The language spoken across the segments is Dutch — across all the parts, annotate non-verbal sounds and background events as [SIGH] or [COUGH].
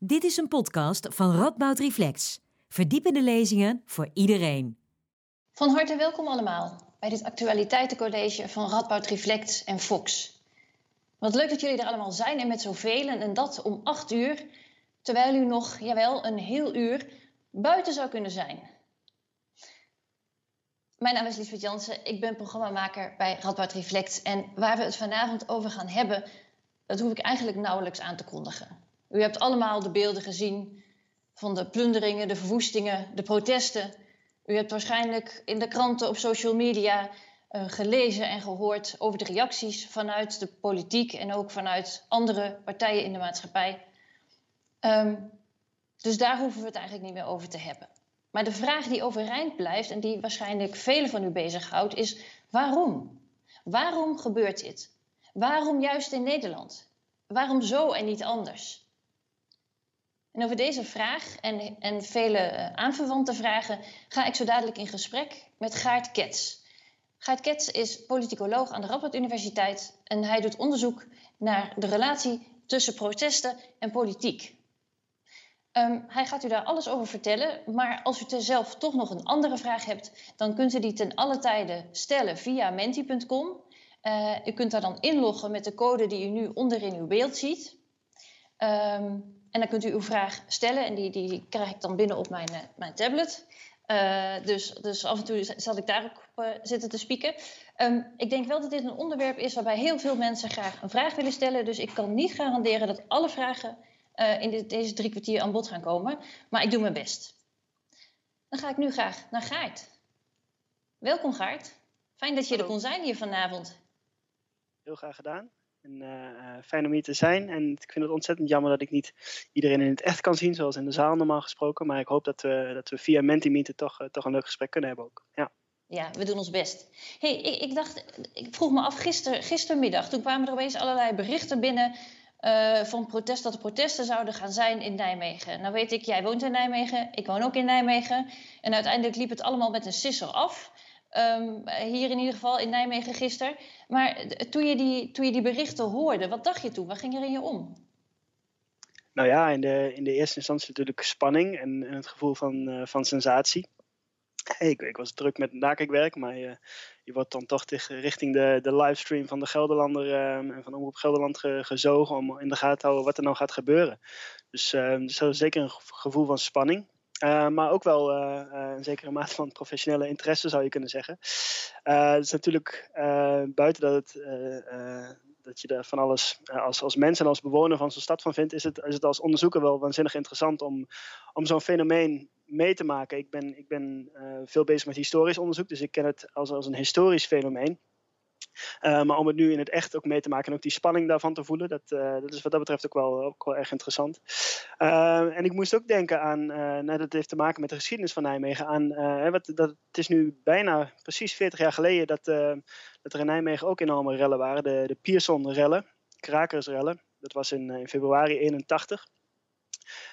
Dit is een podcast van Radboud Reflex. Verdiepende lezingen voor iedereen. Van harte welkom allemaal bij dit actualiteitencollege van Radboud Reflex en Fox. Wat leuk dat jullie er allemaal zijn en met zoveel en dat om 8 uur, terwijl u nog, jawel, een heel uur buiten zou kunnen zijn. Mijn naam is Liesbeth Jansen, ik ben programmamaker bij Radboud Reflect en waar we het vanavond over gaan hebben, dat hoef ik eigenlijk nauwelijks aan te kondigen. U hebt allemaal de beelden gezien van de plunderingen, de verwoestingen, de protesten. U hebt waarschijnlijk in de kranten, op social media uh, gelezen en gehoord over de reacties vanuit de politiek en ook vanuit andere partijen in de maatschappij. Um, dus daar hoeven we het eigenlijk niet meer over te hebben. Maar de vraag die overeind blijft en die waarschijnlijk velen van u bezighoudt, is waarom? Waarom gebeurt dit? Waarom juist in Nederland? Waarom zo en niet anders? En over deze vraag en, en vele uh, aanverwante vragen ga ik zo dadelijk in gesprek met Gaart Kets. Gaart Kets is politicoloog aan de Radboud Universiteit en hij doet onderzoek naar de relatie tussen protesten en politiek. Um, hij gaat u daar alles over vertellen, maar als u zelf toch nog een andere vraag hebt, dan kunt u die ten alle tijde stellen via menti.com. Uh, u kunt daar dan inloggen met de code die u nu onderin uw beeld ziet. Um, en dan kunt u uw vraag stellen en die, die krijg ik dan binnen op mijn, uh, mijn tablet. Uh, dus, dus af en toe zal ik daar ook uh, zitten te spieken. Um, ik denk wel dat dit een onderwerp is waarbij heel veel mensen graag een vraag willen stellen. Dus ik kan niet garanderen dat alle vragen uh, in dit, deze drie kwartier aan bod gaan komen. Maar ik doe mijn best. Dan ga ik nu graag naar Gaart. Welkom Gaart. Fijn dat je Hallo. er kon zijn hier vanavond. Heel graag gedaan. En, uh, fijn om hier te zijn. En ik vind het ontzettend jammer dat ik niet iedereen in het echt kan zien, zoals in de zaal normaal gesproken. Maar ik hoop dat we, dat we via Mentimeter toch, uh, toch een leuk gesprek kunnen hebben ook. Ja. Ja, we doen ons best. hey, ik, ik, dacht, ik vroeg me af gister, gistermiddag, toen kwamen er opeens allerlei berichten binnen van protest, dat er protesten zouden gaan zijn in Nijmegen. Nou weet ik, jij woont in Nijmegen, ik woon ook in Nijmegen. En uiteindelijk liep het allemaal met een sisser af. Um, hier in ieder geval in Nijmegen gisteren. Maar toen je, die, toen je die berichten hoorde, wat dacht je toen? Wat ging er in je om? Nou ja, in de, in de eerste instantie natuurlijk spanning en, en het gevoel van, uh, van sensatie. Hey, ik, ik, was druk met nakijkwerk, maar je, je wordt dan toch richting de, de livestream van de Gelderlander uh, en van Omroep Gelderland ge, gezogen om in de gaten te houden wat er nou gaat gebeuren. Dus, uh, zeker een gevoel van spanning. Uh, maar ook wel uh, uh, een zekere mate van professionele interesse zou je kunnen zeggen. het is natuurlijk buiten dat, het, dat je er van alles als, als mens en als bewoner van zo'n stad van vindt, is het, is het als onderzoeker wel waanzinnig interessant om, om zo'n fenomeen mee te maken. Ik ben, ik ben veel bezig met historisch onderzoek, dus ik ken het als, als een historisch fenomeen. Uh, maar om het nu in het echt ook mee te maken en ook die spanning daarvan te voelen, dat, uh, dat is wat dat betreft ook wel, ook wel erg interessant. Uh, en ik moest ook denken aan, nou, dat heeft te maken met de geschiedenis van Nijmegen, aan, wat, dat, het is nu bijna precies 40 jaar geleden dat, dat er in Nijmegen ook enorme rellen waren, de, de Pierson-rellen, krakersrellen. Dat was in, in februari 81.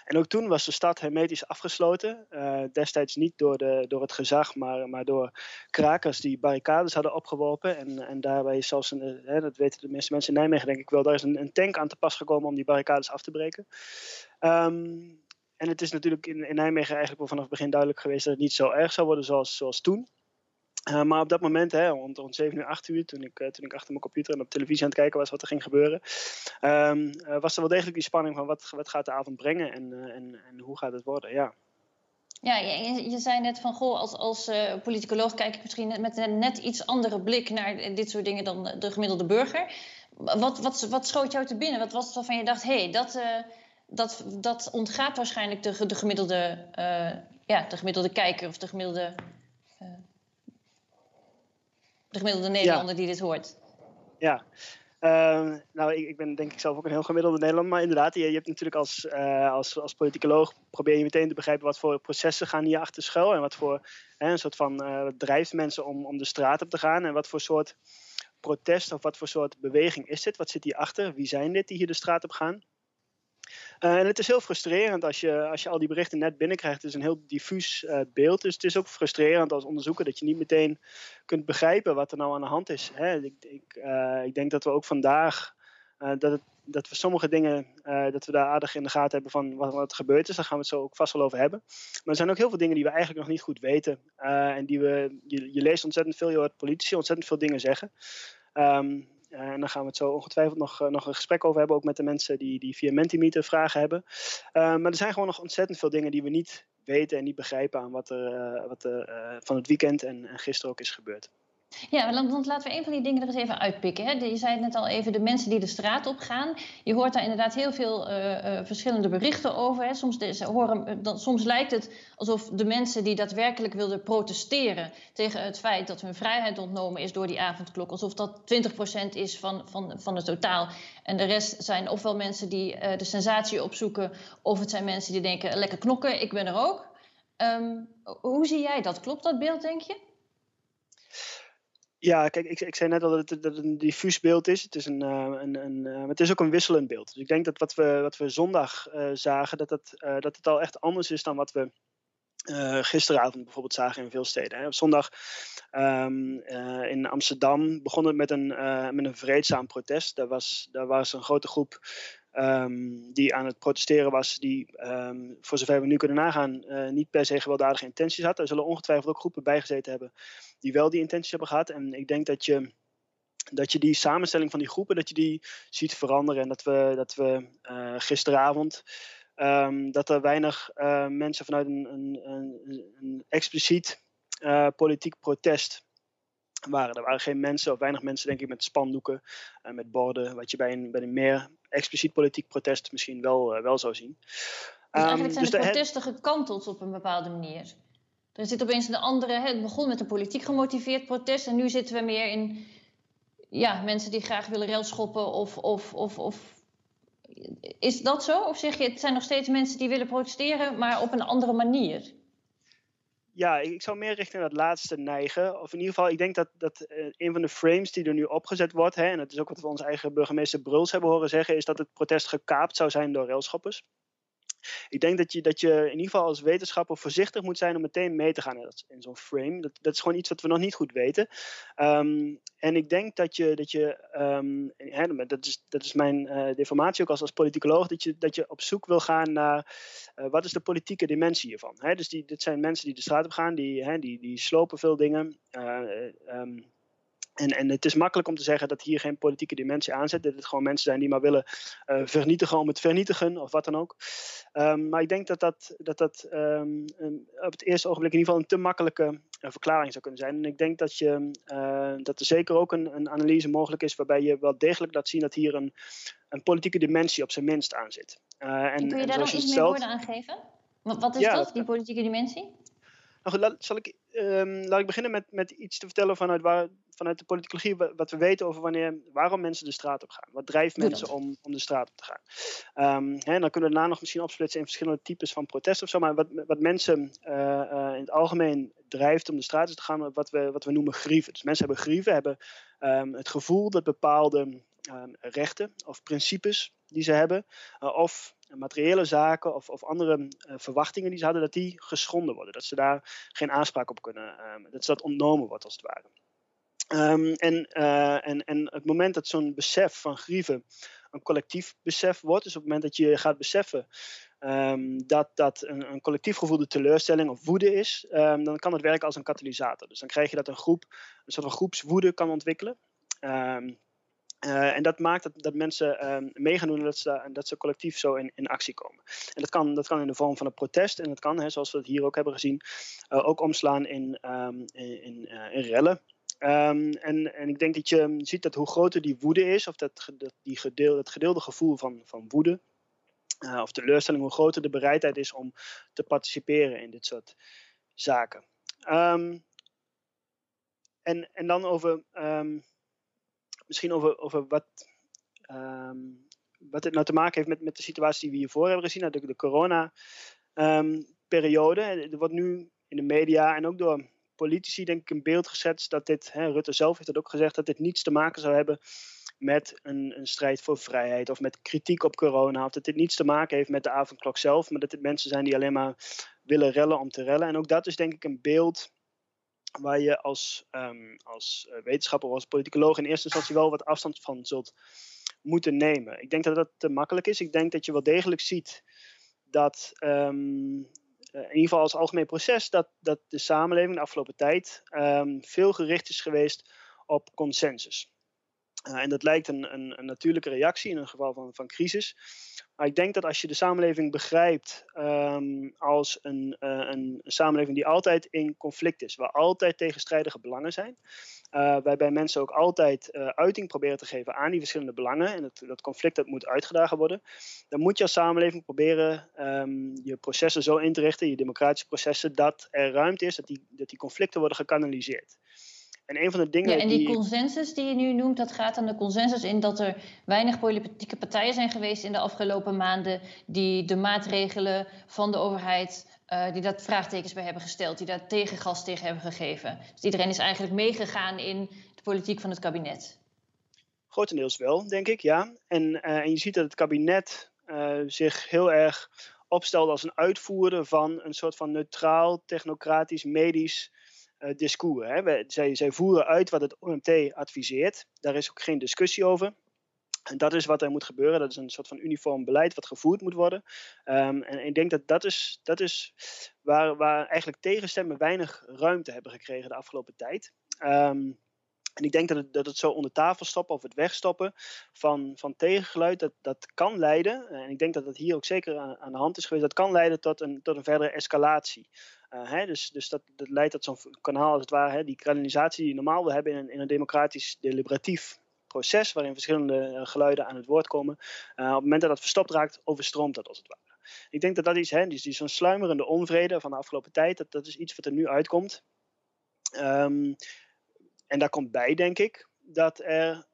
En ook toen was de stad hermetisch afgesloten. Uh, destijds niet door, de, door het gezag, maar, maar door krakers die barricades hadden opgeworpen. En, en daarbij zelfs, een, hè, dat weten de meeste mensen in Nijmegen denk ik wel, daar is een, een tank aan te pas gekomen om die barricades af te breken. Um, en het is natuurlijk in, in Nijmegen eigenlijk wel vanaf het begin duidelijk geweest dat het niet zo erg zou worden zoals, zoals toen. Uh, maar op dat moment, hè, rond, rond 7 uur, 8 uur, toen ik, uh, toen ik achter mijn computer en op televisie aan het kijken was wat er ging gebeuren, um, uh, was er wel degelijk die spanning van wat, wat gaat de avond brengen en, en, en hoe gaat het worden, ja. Ja, je, je zei net van, goh, als, als politicoloog kijk ik misschien met een net iets andere blik naar dit soort dingen dan de gemiddelde burger. Wat, wat, wat schoot jou te binnen? Wat was het waarvan je dacht, hé, hey, dat, dat, dat ontgaat waarschijnlijk de, de, gemiddelde, ja, de gemiddelde kijker of de gemiddelde de gemiddelde Nederlander ja. die dit hoort? Ja, uh, nou, ik, ik, ben denk ik zelf ook een heel gemiddelde Nederlander. Maar inderdaad, je, je hebt natuurlijk als, uh, als, als politicoloog probeer je meteen te begrijpen wat voor processen gaan hier achter schuil. En wat voor hè, een soort van uh, drijft mensen om, om de straat op te gaan. En wat voor soort protest of wat voor soort beweging is dit? Wat zit hierachter? Wie zijn dit die hier de straat op gaan? Uh, en het is heel frustrerend als je, als je al die berichten net binnenkrijgt. Het is een heel diffuus uh, beeld. Dus het is ook frustrerend als onderzoeker dat je niet meteen kunt begrijpen wat er nou aan de hand is. Hè? Ik, ik, uh, ik denk dat we ook vandaag dat, het, dat we sommige dingen, dat we daar aardig in de gaten hebben van wat, wat er gebeurd is. Daar gaan we het zo ook vast wel over hebben. Maar er zijn ook heel veel dingen die we eigenlijk nog niet goed weten. en die we, je, je, leest ontzettend veel, je hoort politici ontzettend veel dingen zeggen. Ehm, en daar gaan we het zo ongetwijfeld nog, nog een gesprek over hebben, ook met de mensen die, die via Mentimeter vragen hebben. maar er zijn gewoon nog ontzettend veel dingen die we niet weten en niet begrijpen aan wat er, wat er van het weekend en, en gisteren ook is gebeurd. Ja, want laten we een van die dingen er eens even uitpikken. Je zei het net al even, de mensen die de straat op gaan. Je hoort daar inderdaad heel veel uh, verschillende berichten over. Hè. Soms, horen, eh, dan, soms lijkt het alsof de mensen die daadwerkelijk wilden protesteren tegen het feit dat hun vrijheid ontnomen is door die avondklok, alsof dat 20% is van, van, van het totaal. En de rest zijn ofwel mensen die de sensatie opzoeken, of het zijn mensen die denken: lekker knokken, ik ben er ook. Um, hoe zie jij dat? Klopt dat beeld, denk je? Ja, kijk, ik, ik zei net al dat het, dat een diffuus beeld is. Het is, een, uh, een, een uh, het is ook een wisselend beeld. Dus ik denk dat wat we, wat we zondag uh, zagen, dat het, dat het al echt anders is dan wat we gisteravond bijvoorbeeld zagen in veel steden. Hè. Op zondag um, in Amsterdam begon het met een, met een vreedzaam protest. Daar was, daar was een grote groep Um, die aan het protesteren was, die um, voor zover we nu kunnen nagaan, uh, niet per se gewelddadige intenties had. Er zullen ongetwijfeld ook groepen bijgezeten hebben die wel die intenties hebben gehad. En ik denk dat je, dat je die samenstelling van die groepen, dat je die ziet veranderen. En dat we, dat we uh, gisteravond, um, dat er weinig uh, mensen vanuit een, een, een, een expliciet politiek protest waren. Er waren geen mensen, of weinig mensen, denk ik, met spandoeken en met borden, wat je bij een, bij een meer expliciet politiek protest misschien wel, uh, wel zou zien. Dus eigenlijk zijn um, dus de protesten gekanteld op een bepaalde manier. Er zit opeens een andere. Het begon met een politiek gemotiveerd protest. En nu zitten we meer in. Ja, mensen die graag willen railschoppen. Of, of, of, of. Is dat zo? Of zeg je, het zijn nog steeds mensen die willen protesteren, maar op een andere manier? Ja, ik zou meer richting dat laatste neigen. Of in ieder geval, ik denk dat, dat uh, een van de frames die er nu opgezet wordt, hè, en dat is ook wat we onze eigen burgemeester Bruls hebben horen zeggen, is dat het protest gekaapt zou zijn door railschoppers ik denk dat je, dat je in ieder geval als wetenschapper voorzichtig moet zijn om meteen mee te gaan in, zo'n frame. Dat, dat is gewoon iets wat we nog niet goed weten. Um, en ik denk dat je, dat je um, hè, dat, is, dat is mijn uh, deformatie ook als, als politicoloog, dat je, dat je op zoek wil gaan naar uh, wat is de politieke dimensie hiervan. Hè? Dus die, dit zijn mensen die de straat op gaan, die, hè, die, die slopen veel dingen. Uh, um, en, en het is makkelijk om te zeggen dat hier geen politieke dimensie aan zit. Dat het gewoon mensen zijn die maar willen uh, vernietigen om het vernietigen of wat dan ook. Um, maar ik denk dat dat, dat, dat um, op het eerste ogenblik in ieder geval een te makkelijke uh, verklaring zou kunnen zijn. En ik denk dat, je, uh, dat er zeker ook een, een, analyse mogelijk is waarbij je wel degelijk laat zien dat hier een, een politieke dimensie op zijn minst aan zit. en, Kun je daar nog iets meer woorden aan geven? Wat, wat is ja, dat, die politieke dimensie? Nou goed, laat, zal ik, um, laat ik beginnen met, met iets te vertellen vanuit, waar, vanuit de politicologie, wat we weten over wanneer, waarom mensen de straat op gaan. Wat drijft mensen om, om de straat op te gaan. Um, hè, dan kunnen we daarna nog misschien opsplitsen in verschillende types van protest of zo. Maar wat, wat mensen uh, uh, in het algemeen drijft om de straat op te gaan, wat we, wat we noemen grieven. Dus mensen hebben grieven, hebben um, het gevoel dat bepaalde rechten of principes die ze hebben, uh, of materiële zaken of, of andere uh, verwachtingen die ze hadden, dat die geschonden worden. Dat ze daar geen aanspraak op kunnen, um, dat ze dat ontnomen wordt als het ware. Um, en, uh, en, en het moment dat zo'n besef van grieven een collectief besef wordt, dus op het moment dat je gaat beseffen um, dat dat een, een collectief gevoelde teleurstelling of woede is, um, dan kan het werken als een katalysator. Dus dan krijg je dat een groep een soort van groepswoede kan ontwikkelen. Uh, en dat maakt dat, dat mensen um, mee gaan doen en dat ze, dat collectief zo in, in actie komen. En dat kan, dat kan in de vorm van een protest en dat kan, hè, zoals we het hier ook hebben gezien, uh, ook omslaan in, um, in, in rellen. Um, en, en ik denk dat je ziet dat hoe groter die woede is, of dat, die dat gedeelde gevoel van, van woede, of teleurstelling, hoe groter de bereidheid is om te participeren in dit soort zaken. en, en dan over misschien over, wat, wat het nou te maken heeft met, met de situatie die we hiervoor hebben gezien, de, de corona-periode. Ehm, er wordt nu in de media en ook door politici denk ik een beeld gezet dat dit, hè, Rutte zelf heeft het ook gezegd, dat dit niets te maken zou hebben met een, een, strijd voor vrijheid of met kritiek op corona. Of dat dit niets te maken heeft met de avondklok zelf, maar dat dit mensen zijn die alleen maar willen rellen om te rellen. En ook dat is denk ik een beeld waar je als, um, als eh, wetenschapper of als politicoloog in eerste instantie wel wat afstand van zult moeten nemen. Ik denk dat dat te makkelijk is. Ik denk dat je wel degelijk ziet dat, um, in ieder geval als algemeen proces, dat, dat de samenleving de afgelopen tijd um, veel gericht is geweest op consensus. Uh, en dat lijkt een, een, een, natuurlijke reactie in een geval van, van crisis. Maar ik denk dat als je de samenleving begrijpt um, als een, uh, een, samenleving die altijd in conflict is, waar altijd tegenstrijdige belangen zijn, uh, waarbij mensen ook altijd uiting proberen te geven aan die verschillende belangen en het, dat conflict dat moet uitgedagen worden, dan moet je als samenleving proberen um, je processen zo in te richten, je democratische processen, dat er ruimte is dat die, dat die conflicten worden gekanaliseerd. En een van de dingen. Ja, en die, consensus die je nu noemt, dat gaat aan de consensus in dat er weinig politieke partijen zijn geweest in de afgelopen maanden die de maatregelen van de overheid, uh, die dat vraagtekens bij hebben gesteld, die daar tegengas tegen hebben gegeven. Dus iedereen is eigenlijk meegegaan in de politiek van het kabinet. Grotendeels wel, denk ik, ja. En, uh, en je ziet dat het kabinet uh, zich heel erg opstelt als een uitvoerder van een soort van neutraal, technocratisch, medisch discours. Hè. zij, zij voeren uit wat het OMT adviseert. Daar is ook geen discussie over. En dat is wat er moet gebeuren. Dat is een soort van uniform beleid wat gevoerd moet worden. Um, en ik denk dat dat is, dat is waar, waar eigenlijk tegenstemmen weinig ruimte hebben gekregen de afgelopen tijd. Um, en ik denk dat het, dat het zo onder tafel stoppen of het wegstoppen van, van tegengeluid, dat, dat kan leiden, en ik denk dat dat hier ook zeker aan, aan de hand is geweest, dat kan leiden tot een, tot een verdere escalatie. Uh, hè, dus dus dat, dat leidt tot zo'n kanaal als het ware, hè, die kanalisatie die je normaal wil hebben in een, in een democratisch deliberatief proces, waarin verschillende uh, geluiden aan het woord komen. Op het moment dat dat verstopt raakt, overstroomt dat als het ware. Ik denk dat dat iets, hè, die, die zo'n sluimerende onvrede van de afgelopen tijd, dat, dat is iets wat er nu uitkomt. Um, en daar komt bij, denk ik, dat, er,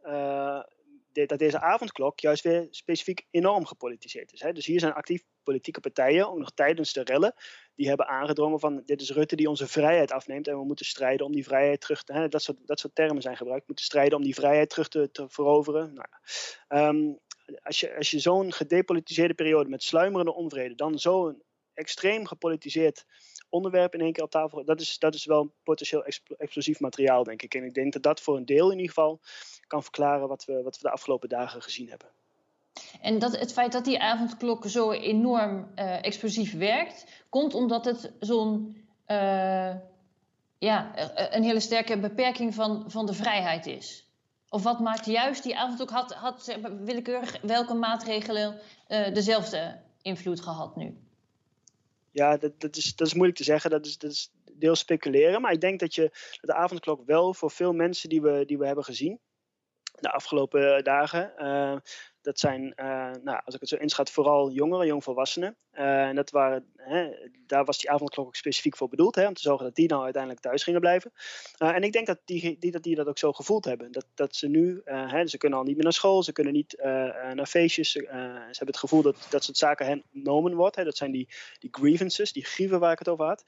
de, dat deze avondklok juist weer specifiek enorm gepolitiseerd is. Hè. Dus hier zijn actief politieke partijen, ook nog tijdens de rellen, die hebben aangedrongen van dit is Rutte die onze vrijheid afneemt en we moeten strijden om die vrijheid terug te... Hè, dat, soort, dat soort termen zijn gebruikt. Moeten strijden om die vrijheid terug te, te veroveren. Nou, um, als je, als je zo'n gedepolitiseerde periode met sluimerende onvrede dan zo'n extreem gepolitiseerd onderwerp in één keer op tafel. Dat is, dat is wel potentieel explosief materiaal, denk ik. En ik denk dat dat voor een deel in ieder geval kan verklaren wat we, wat we de afgelopen dagen gezien hebben. En dat, het feit dat die avondklok zo enorm uh, explosief werkt, komt omdat het zo'n. Uh, ja, eh, een hele sterke beperking van, van de vrijheid is. Of wat maakt juist die avondklok? Had, had willekeurig welke maatregelen dezelfde invloed gehad nu? Ja, dat, dat, is, dat is moeilijk te zeggen. Dat is, dat is deels speculeren. Maar ik denk dat je dat de avondklok wel voor veel mensen die we, die we hebben gezien de afgelopen dagen, uh, dat zijn, uh, nou, als ik het zo inschat, vooral jongeren, jongvolwassenen. Uh, en dat waren, hè, daar was die avondklok ook specifiek voor bedoeld, hè, om te zorgen dat die nou uiteindelijk thuis gingen blijven. Uh, en ik denk dat die, die, dat die dat ook zo gevoeld hebben. Dat, dat ze nu, hè, ze kunnen al niet meer naar school, ze kunnen niet naar feestjes. ze hebben het gevoel dat dat soort zaken hen ontnomen wordt. Hè. Dat zijn die, die grievances, die grieven waar ik het over had.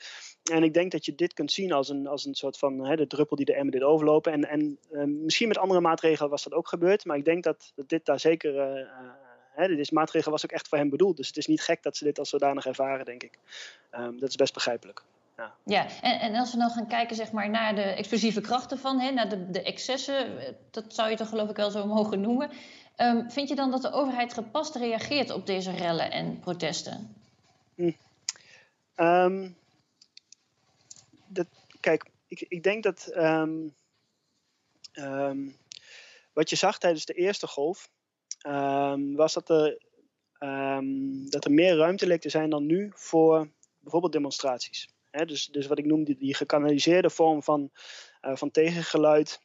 En ik denk dat je dit kunt zien als een, als een soort van hè, de druppel die de emmer dit overlopen. En, en misschien met andere maatregelen was dat ook gebeurd, maar ik denk dat, dit daar zeker hè, dit is maatregel was ook echt voor hem bedoeld. Dus het is niet gek dat ze dit als zodanig ervaren, denk ik. Um, dat is best begrijpelijk. Ja, ja en, en, als we dan gaan kijken zeg maar, naar de explosieve krachten van, hè, naar de, de excessen, dat zou je toch geloof ik wel zo mogen noemen. Um, vind je dan dat de overheid gepast reageert op deze rellen en protesten? Hm. Um, dat, kijk, ik, ik denk dat um, wat je zag tijdens de eerste golf, um, was dat er, um, dat er meer ruimte leek te zijn dan nu voor bijvoorbeeld demonstraties. dus, dus wat ik noem die, die gekanaliseerde vorm van, uh, van tegengeluid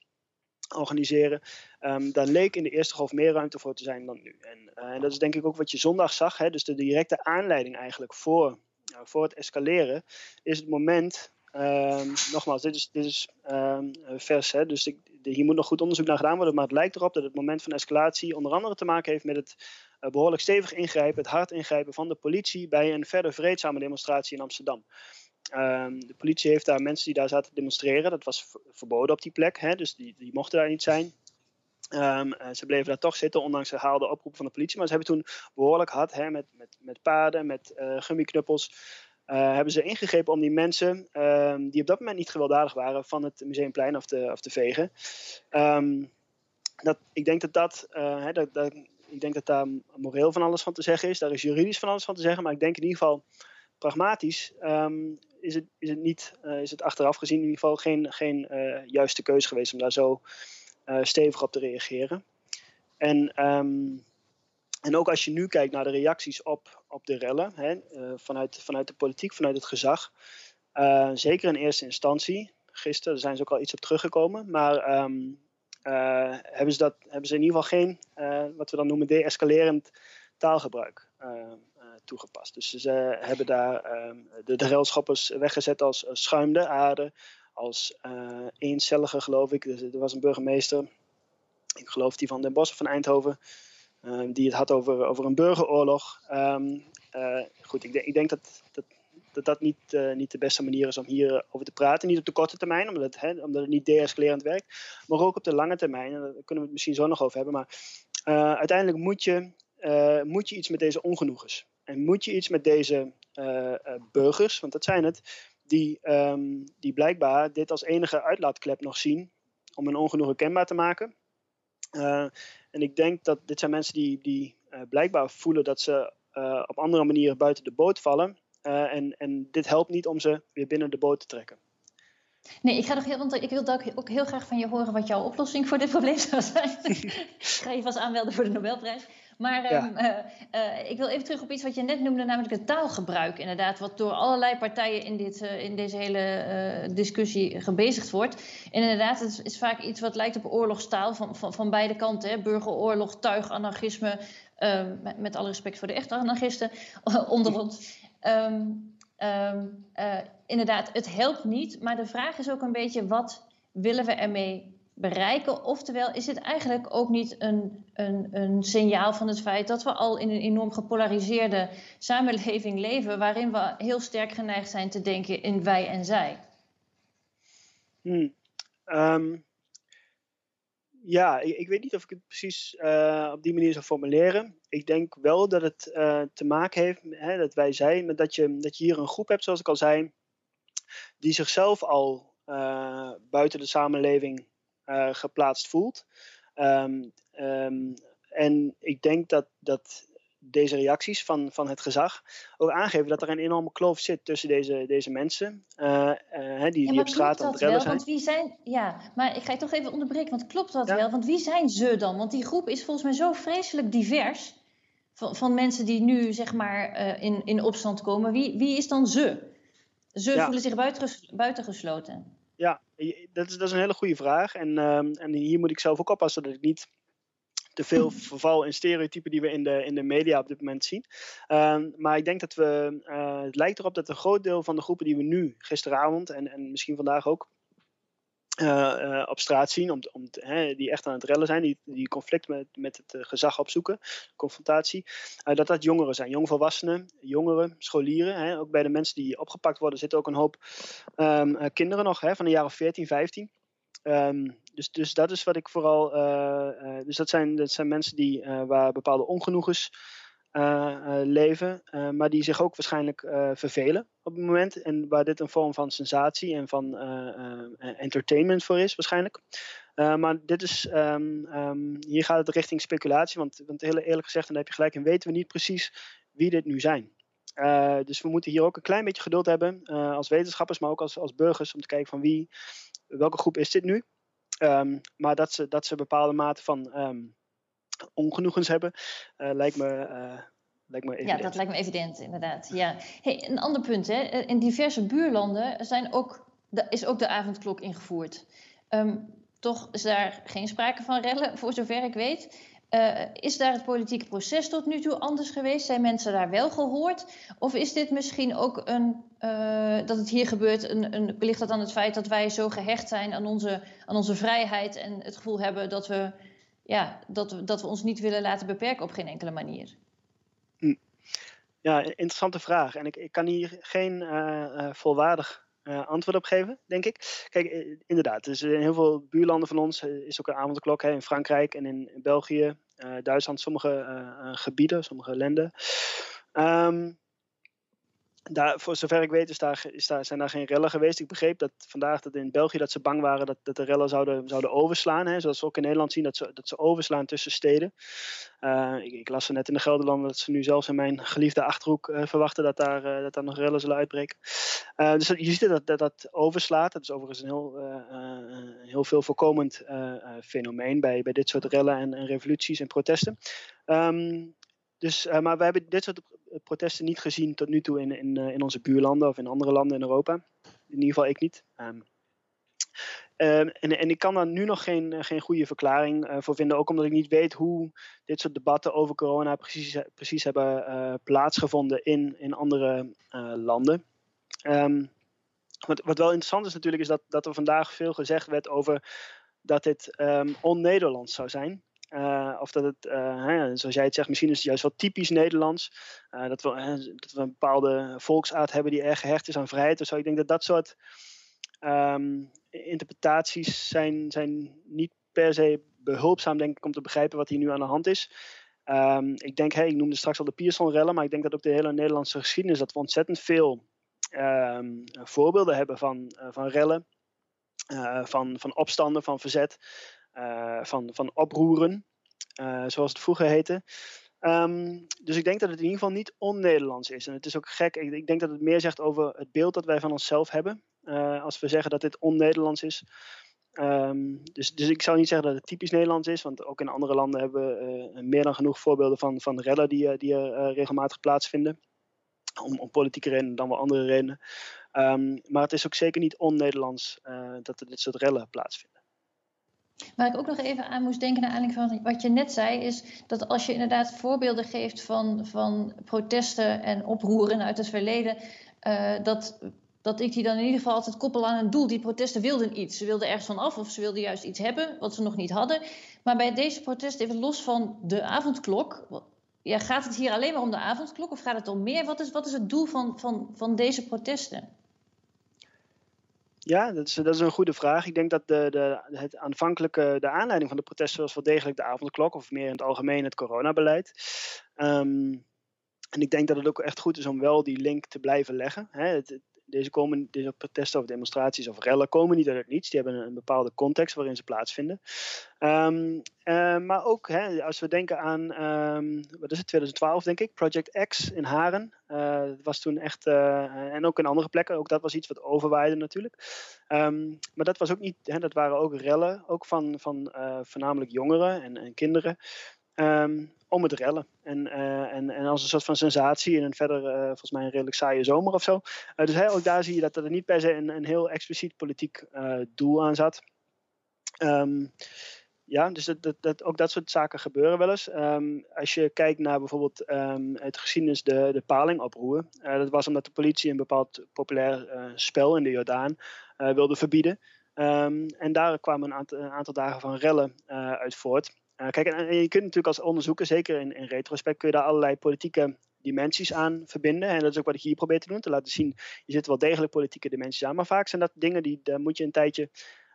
organiseren. Um, daar leek in de eerste golf meer ruimte voor te zijn dan nu. En, en dat is denk ik ook wat je zondag zag. Dus de directe aanleiding eigenlijk voor, uh, voor het escaleren is het moment. Um, nogmaals, dit is, dit is um, vers, hè? dus ik, hier moet nog goed onderzoek naar gedaan worden, maar het lijkt erop dat het moment van escalatie onder andere te maken heeft met het uh, behoorlijk stevig ingrijpen, het hard ingrijpen van de politie bij een verder vreedzame demonstratie in Amsterdam. Um, de politie heeft daar mensen die daar zaten te demonstreren, dat was verboden op die plek, hè, dus die, die mochten daar niet zijn. Ze bleven daar toch zitten, ondanks herhaalde oproep van de politie. Maar ze hebben toen behoorlijk hard, hè, met, met, met paarden, met uh, gummiknuppels, uh, hebben ze ingegrepen om die mensen um, die op dat moment niet gewelddadig waren van het museumplein af te, af te vegen. Um, dat, ik denk dat dat, hè, dat, dat, ik denk dat daar moreel van alles van te zeggen is. Daar is juridisch van alles van te zeggen. Maar ik denk in ieder geval pragmatisch ehm, is, het, is, het niet, is het achteraf gezien in ieder geval geen, geen juiste keuze geweest om daar zo stevig op te reageren. En, ehm, en ook als je nu kijkt naar de reacties op, op de rellen, hè, vanuit, vanuit de politiek, vanuit het gezag. zeker in eerste instantie, gisteren, zijn ze ook al iets op teruggekomen. Maar ehm, eh, hebben, ze dat, hebben ze in ieder geval geen, eh, wat we dan noemen, de-escalerend taalgebruik eh, toegepast. Dus ze hebben daar ehm, de, de weggezet als schuimde aarde, als eencellige geloof ik. Dus er was een burgemeester, ik geloof die van Den Bosch van Eindhoven, die het had over, over een burgeroorlog. Um, goed, ik, ik denk dat, dat dat dat niet, uh, niet de beste manier is om hierover over te praten. Niet op de korte termijn, omdat omdat het niet deescalerend werkt. Maar ook op de lange termijn. En daar kunnen we het misschien zo nog over hebben. Maar uiteindelijk moet je, moet je iets met deze ongenoegens. En moet je iets met deze burgers, want dat zijn het, die, um, die blijkbaar dit als enige uitlaatklep nog zien om hun ongenoegen kenbaar te maken. En ik denk dat dit zijn mensen die, die blijkbaar voelen dat ze op andere manieren buiten de boot vallen. En, en dit helpt niet om ze weer binnen de boot te trekken. Nee, ik ga nog heel, want ik wil ook heel graag van je horen wat jouw oplossing voor dit probleem zou zijn. [LAUGHS] ik ga je vast aanmelden voor de Nobelprijs. Maar ja. um, uh, uh, ik wil even terug op iets wat je net noemde, namelijk het taalgebruik. Inderdaad, wat door allerlei partijen in, dit, uh, in deze hele discussie gebezigd wordt. En inderdaad, het is vaak iets wat lijkt op oorlogstaal van, van, van beide kanten. Hè? Burgeroorlog, tuiganarchisme. Met, met alle respect voor de echte anarchisten [LAUGHS] onder ons. Um, um, uh, inderdaad, het helpt niet. Maar de vraag is ook een beetje: wat willen we ermee bereiken? Oftewel, is het eigenlijk ook niet een, een, een signaal van het feit dat we al in een enorm gepolariseerde samenleving leven, waarin we heel sterk geneigd zijn te denken in wij en zij? Hmm. Um, ja, ik, ik, weet niet of ik het precies uh, op die manier zou formuleren. Ik denk wel dat het uh, te maken heeft, hè, dat wij zijn, met dat je, dat je hier een groep hebt, zoals ik al zei, die zichzelf al uh, buiten de samenleving geplaatst voelt. Um, um, en ik denk dat, dat deze reacties van, van het gezag ook aangeven dat er een enorme kloof zit tussen deze, deze mensen uh, uh, die, ja, die op straat aan het rellen zijn. Want wie zijn. Ja, maar ik ga je toch even onderbreken, want klopt dat ja. wel? Want wie zijn ze dan? Want die groep is volgens mij zo vreselijk divers van, van mensen die nu zeg maar uh, in, in opstand komen. Wie, wie is dan ze? Ze ja. voelen zich buitenges, buitengesloten. Ja, dat is, dat is een hele goede vraag. En, ehm, en hier moet ik zelf ook oppassen dat ik niet te veel verval in stereotypen die we in de, in de media op dit moment zien. Um, maar ik denk dat we, uh, het lijkt erop dat een groot deel van de groepen die we nu gisteravond en, en misschien vandaag ook uh, uh, op straat zien, om, om, die echt aan het rellen zijn, die, die conflict met, met het gezag opzoeken, confrontatie, dat dat jongeren zijn, jongvolwassenen, jongeren, scholieren. Ook bij de mensen die opgepakt worden zitten ook een hoop um, kinderen nog, van de jaren 14, 15. Um, dus, dus dat is wat ik vooral. Dus dat zijn, dat zijn mensen die, waar bepaalde ongenoegens leven, maar die zich ook waarschijnlijk vervelen op het moment. En waar dit een vorm van sensatie en van entertainment voor is, waarschijnlijk. maar dit is, um, um, hier gaat het richting speculatie, want, want heel eerlijk gezegd, en heb je gelijk in, weten we niet precies wie dit nu zijn. dus we moeten hier ook een klein beetje geduld hebben als wetenschappers, maar ook als, als burgers, om te kijken van wie, welke groep is dit nu? Um, maar dat ze, dat ze bepaalde mate van ongenoegens hebben, lijkt, me, uh, lijkt me evident. Ja, dat lijkt me evident, inderdaad. Ja. Hey, een ander punt, hè. in diverse buurlanden zijn ook, is ook de avondklok ingevoerd. Um, toch is daar geen sprake van rellen, voor zover ik weet. Uh, is daar het politieke proces tot nu toe anders geweest? Zijn mensen daar wel gehoord? Of is dit misschien ook een, uh, dat het hier gebeurt, een, een, ligt dat aan het feit dat wij zo gehecht zijn aan onze, aan onze vrijheid en het gevoel hebben dat we, ja, dat, we, dat we ons niet willen laten beperken op geen enkele manier? Hm. Ja, interessante vraag. En ik, ik kan hier geen uh, volwaardig uh, antwoord op geven, denk ik. Kijk, eh, inderdaad, dus in heel veel buurlanden van ons is ook een avondklok. Hè, in Frankrijk en in, België, Duitsland, sommige gebieden, sommige landen. Um, daar, voor zover ik weet is daar, is daar, zijn daar geen rellen geweest. Ik begreep dat vandaag dat in België dat ze bang waren dat, dat de rellen zouden, zouden overslaan. Hè, zoals we ook in Nederland zien, dat ze, dat ze overslaan tussen steden. Uh, ik, ik, las er net in de Gelderlanden dat ze nu zelfs in mijn geliefde Achterhoek uh, verwachten dat daar, uh, dat daar nog rellen zullen uitbreken. dus je ziet dat dat, dat overslaat. Dat is overigens een heel, heel veel voorkomend fenomeen bij, bij dit soort rellen en, revoluties en protesten. Um, dus, maar we hebben dit soort protesten niet gezien tot nu toe in, in, uh, in onze buurlanden of in andere landen in Europa. In ieder geval ik niet. Um, um, en, en ik kan daar nu nog geen, uh, geen goede verklaring voor vinden. Ook omdat ik niet weet hoe dit soort debatten over corona precies, precies hebben plaatsgevonden in, in andere landen. Um, wat, wat wel interessant is natuurlijk, is dat, dat er vandaag veel gezegd werd over dat dit on-Nederlands zou zijn. Uh, of dat het, uh, hè, zoals jij het zegt, misschien is het juist wel typisch Nederlands. Uh, dat, we, dat we een bepaalde volksaard hebben die erg gehecht is aan vrijheid. Dus ik denk dat dat soort um, interpretaties zijn, zijn niet per se behulpzaam, denk ik, om te begrijpen wat hier nu aan de hand is. Um, ik denk, ik noemde straks al de Pierson-rellen, maar ik denk dat ook de hele Nederlandse geschiedenis, dat we ontzettend veel um, voorbeelden hebben van, van rellen, van, van opstanden, van verzet. Uh, van, van oproeren, uh, zoals het vroeger heette. Um, dus ik denk dat het in ieder geval niet on-Nederlands is. En het is ook gek, ik, ik, denk dat het meer zegt over het beeld dat wij van onszelf hebben. Uh, als we zeggen dat dit on-Nederlands is. Um, dus, dus ik zou niet zeggen dat het typisch Nederlands is, want ook in andere landen hebben we meer dan genoeg voorbeelden van, van rellen die, die regelmatig plaatsvinden. Om, om, politieke redenen dan wel andere redenen. Um, maar het is ook zeker niet on-Nederlands dat er dit soort rellen plaatsvinden. Waar ik ook nog even aan moest denken naar aanleiding van wat je net zei, is dat als je inderdaad voorbeelden geeft van, van protesten en oproeren uit het verleden, uh, dat, dat ik die dan in ieder geval altijd koppel aan een doel. Die protesten wilden iets. Ze wilden ergens van af of ze wilden juist iets hebben wat ze nog niet hadden. Maar bij deze protesten, even los van de avondklok, ja, gaat het hier alleen maar om de avondklok of gaat het om meer? Wat is, wat is het doel van, van, van deze protesten? Ja, dat is, dat is een goede vraag. Ik denk dat de, de, het aanvankelijke, de aanleiding van de protesten was wel degelijk de avondklok, of meer in het algemeen het coronabeleid. Um, en ik denk dat het ook echt goed is om wel die link te blijven leggen. Hè. Het, deze, komen, deze protesten of demonstraties of rellen komen niet uit het niets. Die hebben een, bepaalde context waarin ze plaatsvinden. Um, uh, maar ook hè, als we denken aan, um, wat is het, 2012 denk ik, Project X in Haren. Dat was toen echt, uh, en ook in andere plekken, ook dat was iets wat overwaaide natuurlijk. Um, maar dat was ook niet, hè, dat waren ook rellen, ook van, van voornamelijk jongeren en, en kinderen. Um, om het rellen. En, uh, en, en als een soort van sensatie in een verder, uh, volgens mij een redelijk saaie zomer of zo. Uh, dus hey, ook daar zie je dat er niet per se een, een heel expliciet politiek doel aan zat. Um, ja, dus dat, dat, ook dat soort zaken gebeuren wel eens. Um, als je kijkt naar bijvoorbeeld um, het geschiedenis de, de palingoproer. dat was omdat de politie een bepaald populair spel in de Jordaan wilde verbieden. en daar kwamen een aantal, een aantal dagen van rellen uit voort. Uh, kijk, en, je kunt natuurlijk als onderzoeker, zeker in, in retrospect, kun je daar allerlei politieke dimensies aan verbinden. En dat is ook wat ik hier probeer te doen, te laten zien, je zit wel degelijk politieke dimensies aan. Maar vaak zijn dat dingen die, daar moet je een tijdje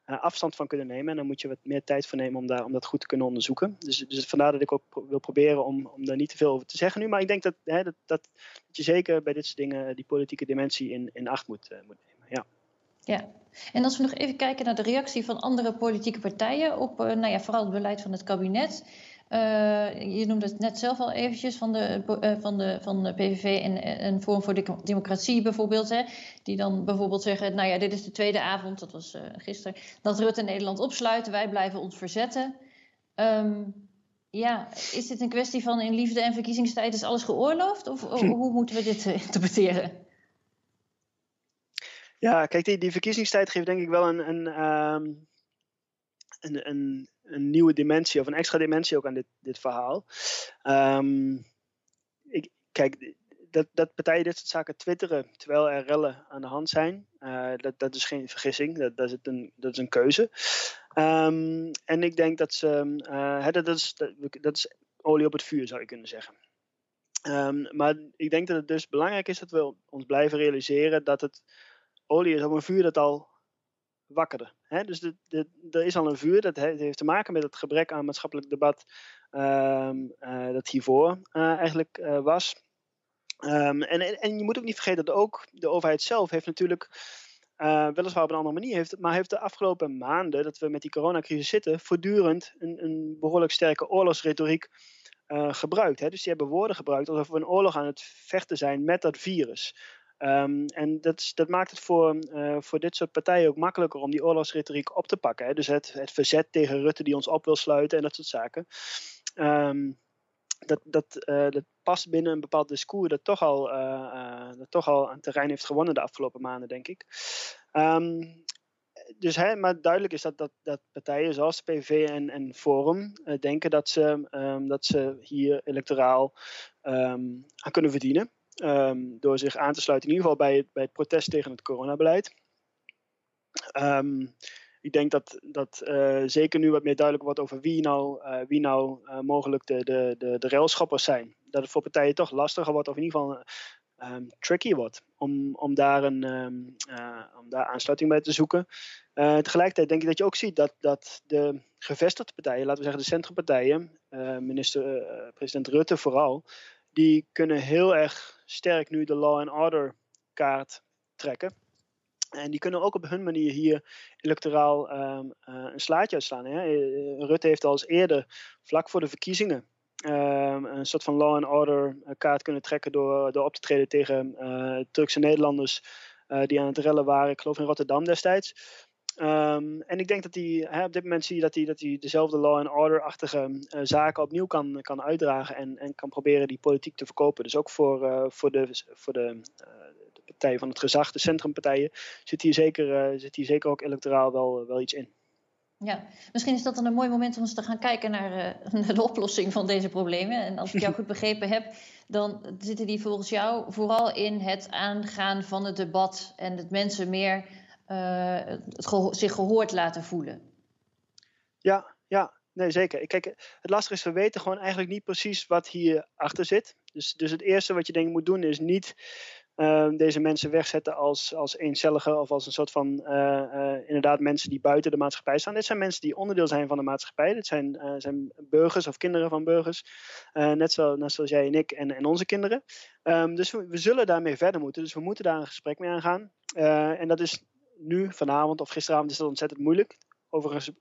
uh, afstand van kunnen nemen. En dan moet je wat meer tijd voor nemen om, daar, om dat goed te kunnen onderzoeken. Dus, dus vandaar dat ik ook wil proberen om, om daar niet te veel over te zeggen nu. Maar ik denk dat, hè, dat, dat, je zeker bij dit soort dingen die politieke dimensie in, in acht moet, moet nemen. Ja. En als we nog even kijken naar de reactie van andere politieke partijen op uh, nou ja, vooral het beleid van het kabinet. Uh, je noemde het net zelf al eventjes van de, uh, van de, van de PVV en, en Forum voor de Democratie bijvoorbeeld. Hè, die dan bijvoorbeeld zeggen, nou ja, dit is de tweede avond, dat was gisteren, dat Rutte Nederland opsluiten, wij blijven ons verzetten. Um, ja, is dit een kwestie van in liefde en verkiezingstijd is alles geoorloofd? Of [LAUGHS] hoe moeten we dit interpreteren? Ja, kijk, die, verkiezingstijd geeft denk ik wel een, een, um, een, een, een, nieuwe dimensie of een extra dimensie ook aan dit, dit verhaal. Um, ik, kijk, dat, dat partijen dit soort zaken twitteren terwijl er rellen aan de hand zijn, uh, dat, dat is geen vergissing, dat, dat, is, een, dat is een keuze. Um, en ik denk dat ze, uh, dat, is, dat, dat is olie op het vuur zou je kunnen zeggen. Um, maar ik denk dat het dus belangrijk is dat we ons blijven realiseren dat het olie is op een vuur dat al wakkerde. Hè? Dus de, de, er is al een vuur, dat heeft te maken met het gebrek aan maatschappelijk debat uh, uh, dat hiervoor uh, eigenlijk eh, was. Um, en, en, je moet ook niet vergeten dat ook de overheid zelf heeft natuurlijk, weliswaar op een andere manier, heeft, maar heeft de afgelopen maanden dat we met die coronacrisis zitten, voortdurend een, een behoorlijk sterke oorlogsretoriek gebruikt. Hè? Dus die hebben woorden gebruikt alsof we een oorlog aan het vechten zijn met dat virus. Um, en dat, dat, maakt het voor, uh, voor dit soort partijen ook makkelijker om die oorlogsretoriek op te pakken. Hè? Dus het, het verzet tegen Rutte die ons op wil sluiten en dat soort zaken. Um, dat, dat, uh, dat past binnen een bepaald discours dat toch al, uh, dat toch al aan terrein heeft gewonnen de afgelopen maanden, denk ik. Um, dus, hè, maar duidelijk is dat, dat, dat partijen zoals de PVV en, en Forum denken dat ze, dat ze hier electoraal aan kunnen verdienen. Um, door zich aan te sluiten, in ieder geval bij het, bij het protest tegen het coronabeleid. ik denk dat, dat uh, zeker nu wat meer duidelijk wordt over wie nou, uh, wie nou mogelijk de, de, de, de railschoppers zijn. Dat het voor partijen toch lastiger wordt, of in ieder geval um, tricky wordt om, om, daar een, um, om daar aansluiting bij te zoeken. Tegelijkertijd denk ik dat je ook ziet dat, dat de gevestigde partijen, laten we zeggen de centrumpartijen, uh, minister, president Rutte vooral, die kunnen heel erg sterk nu de law and order kaart trekken. En die kunnen ook op hun manier hier electoraal um, een slaatje uitslaan. Hè? Rutte heeft al eens eerder, vlak voor de verkiezingen, um, een soort van law and order eh, kaart kunnen trekken door, door op te treden tegen Turkse Nederlanders die aan het rellen waren, ik geloof in Rotterdam destijds. Um, en ik denk dat hij, op dit moment zie je dat hij, dat hij dezelfde law and order-achtige uh, zaken opnieuw kan, kan uitdragen en, en kan proberen die politiek te verkopen. Dus ook voor, uh, voor, de, voor de, uh, de partij van het gezag, de centrumpartijen, zit hier zeker, zit hier zeker ook electoraal wel, wel iets in. Ja, misschien is dat dan een mooi moment om eens te gaan kijken naar, uh, [LAUGHS] naar, de oplossing van deze problemen. En als ik jou [LAUGHS] goed begrepen heb, dan zitten die volgens jou vooral in het aangaan van het debat en het mensen meer het geho zich gehoord laten voelen. Ja, ja, nee zeker. Kijk, het lastige is, we weten gewoon eigenlijk niet precies wat hier achter zit. Dus, dus het eerste wat je denk ik moet doen is niet uh, deze mensen wegzetten als, als eencellige of als een soort van uh, uh, inderdaad mensen die buiten de maatschappij staan. Dit zijn mensen die onderdeel zijn van de maatschappij. Dit zijn, zijn burgers of kinderen van burgers. net, zo, net zoals jij en ik en, en onze kinderen. Um, dus we, we, zullen daarmee verder moeten. Dus we moeten daar een gesprek mee aangaan. en dat is nu, vanavond of gisteravond, is dat ontzettend moeilijk. Overigens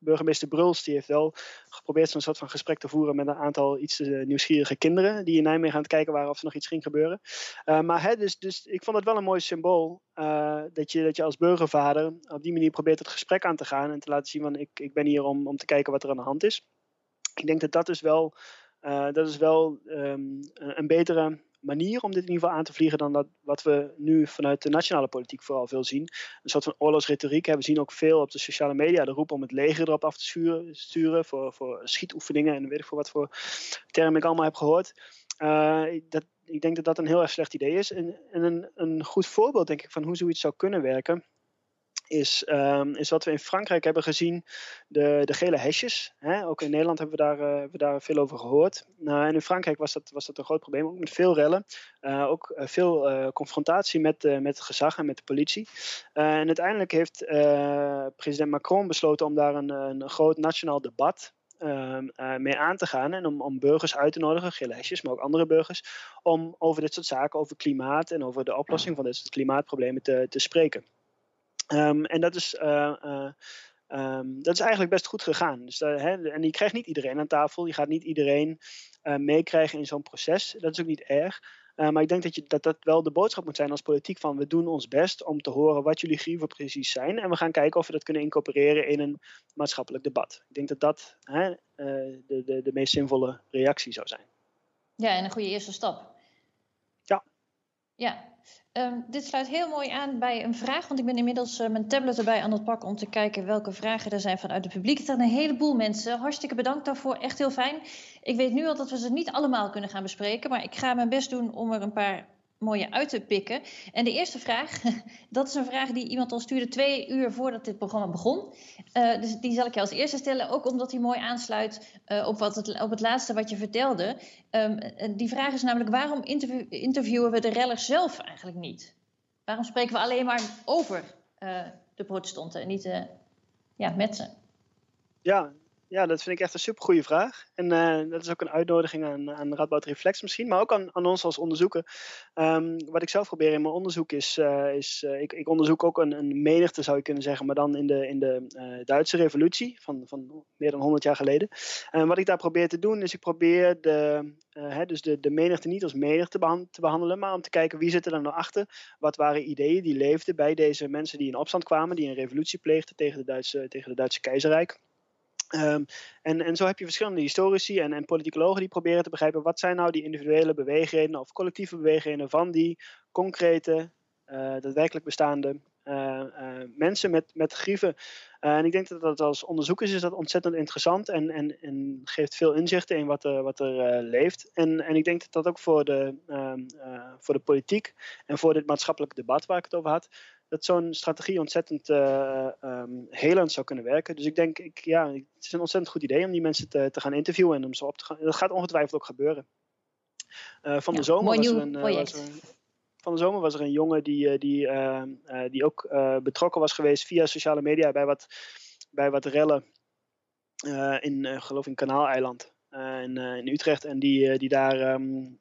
burgemeester Bruls die heeft wel geprobeerd zo'n soort van gesprek te voeren met een aantal iets uh, nieuwsgierige kinderen die in Nijmegen aan het kijken waren of er nog iets ging gebeuren. Uh, maar hè, dus, dus ik vond het wel een mooi symbool uh, dat, je, dat je als burgervader op die manier probeert het gesprek aan te gaan en te laten zien van ik, ik ben hier om, om te kijken wat er aan de hand is. Ik denk dat dat is wel, dat is wel um, een betere manier om dit in ieder geval aan te vliegen dan dat, wat we nu vanuit de nationale politiek vooral veel zien. Een soort van oorlogsretoriek. We zien ook veel op de sociale media de roep om het leger erop af te sturen, voor, voor schietoefeningen en weet ik voor wat voor termen ik allemaal heb gehoord. Uh, dat, ik denk dat dat een heel erg slecht idee is. En, en een, een goed voorbeeld denk ik van hoe zoiets zou kunnen werken is, um, is wat we in Frankrijk hebben gezien, de, de gele hesjes. Hè? Ook in Nederland hebben we daar, uh, hebben we daar veel over gehoord. Uh, en in Frankrijk was dat, was dat een groot probleem, ook met veel rellen. Uh, ook veel confrontatie met, met het gezag en met de politie. en uiteindelijk heeft president Macron besloten om daar een, een groot nationaal debat uh, mee aan te gaan en om, om burgers uit te nodigen, gele hesjes, maar ook andere burgers, om over dit soort zaken, over klimaat en over de oplossing van dit soort klimaatproblemen te, te spreken. Um, en dat is, uh, uh, um, dat is eigenlijk best goed gegaan. Dus, uh, hè, en je krijgt niet iedereen aan tafel. Je gaat niet iedereen meekrijgen in zo'n proces. Dat is ook niet erg. maar ik denk dat, je, dat dat wel de boodschap moet zijn als politiek van we doen ons best om te horen wat jullie grieven precies zijn. En we gaan kijken of we dat kunnen incorporeren in een maatschappelijk debat. Ik denk dat dat de, de, de meest zinvolle reactie zou zijn. Ja, en een goede eerste stap. Ja. Ja, Um, dit sluit heel mooi aan bij een vraag, want ik ben inmiddels uh, mijn tablet erbij aan het pakken om te kijken welke vragen er zijn vanuit het publiek. Er zijn een heleboel mensen. Hartstikke bedankt daarvoor, echt heel fijn. Ik weet nu al dat we ze niet allemaal kunnen gaan bespreken, maar ik ga mijn best doen om er een paar mooie uit te pikken. En de eerste vraag, [LAUGHS] dat is een vraag die iemand al stuurde twee uur voordat dit programma begon. Uh, dus die zal ik je als eerste stellen, ook omdat hij mooi aansluit uh, op, wat het, op het laatste wat je vertelde. Um, die vraag is namelijk, waarom interview, interviewen we de rellers zelf eigenlijk niet? Waarom spreken we alleen maar over uh, de protestanten en niet ja, met ze? Ja, ja, dat vind ik echt een super goede vraag. En uh, dat is ook een uitnodiging aan, aan Radboud Reflex misschien, maar ook aan, aan ons als onderzoeker. Um, wat ik zelf probeer in mijn onderzoek is, uh, is uh, ik, ik, onderzoek ook een, een, menigte zou je kunnen zeggen, maar dan in de, in de Duitse revolutie van, van meer dan 100 jaar geleden. En wat ik daar probeer te doen is ik probeer de, hè, dus de, de menigte niet als menigte te behandelen, maar om te kijken wie zit er dan nou achter. Wat waren ideeën die leefden bij deze mensen die in opstand kwamen, die een revolutie pleegden tegen, de Duitse, tegen het Duitse keizerrijk. Um, en, en zo heb je verschillende historici en, en politicologen die proberen te begrijpen wat zijn nou die individuele beweegredenen of collectieve beweegredenen van die concrete, uh, daadwerkelijk bestaande uh, uh, mensen met, met grieven. en ik denk dat dat als onderzoekers is dat ontzettend interessant en, en, en geeft veel inzichten in wat er, wat er leeft. En, en ik denk dat dat ook voor de, ehm, voor de politiek en voor dit maatschappelijk debat waar ik het over had, dat zo'n strategie ontzettend uh, um, helend zou kunnen werken. Dus ik denk, ik, ja, het is een ontzettend goed idee om die mensen te, te gaan interviewen en om ze op te gaan. Dat gaat ongetwijfeld ook gebeuren. Uh, van, ja, de zomer was er een, uh, was er, van de zomer was er een jongen die, die, ehm, die ook betrokken was geweest via sociale media bij wat, bij wat rellen in, geloof in Kanaaleiland. Uh, in, uh, in, Utrecht. En die, uh, die, daar, um,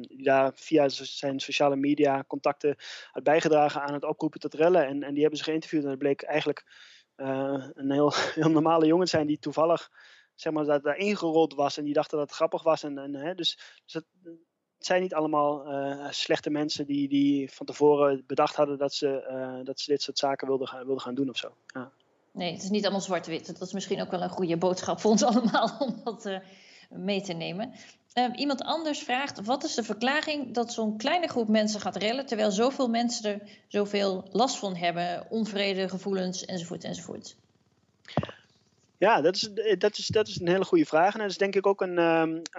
die daar via zijn sociale media contacten had bijgedragen aan het oproepen tot rellen. En, en die hebben ze geïnterviewd. En het bleek eigenlijk een heel, [LAUGHS] heel normale jongen zijn die toevallig zeg maar, dat daar ingerold was. En die dacht dat het grappig was. En, en, hè, dus, dus het, het zijn niet allemaal slechte mensen die, die van tevoren bedacht hadden dat ze, dat ze dit soort zaken wilden gaan, wilden gaan doen of zo. Ja. Nee, het is niet allemaal zwart-wit. Dat is misschien ook wel een goede boodschap voor ons [LAUGHS] allemaal om dat uh, mee te nemen. Uh, iemand anders vraagt: wat is de verklaring dat zo'n kleine groep mensen gaat rellen, terwijl zoveel mensen er zoveel last van hebben, onvrede, gevoelens enzovoort enzovoort? Ja, dat is, dat, is, dat is een hele goede vraag. En dat is denk ik ook een.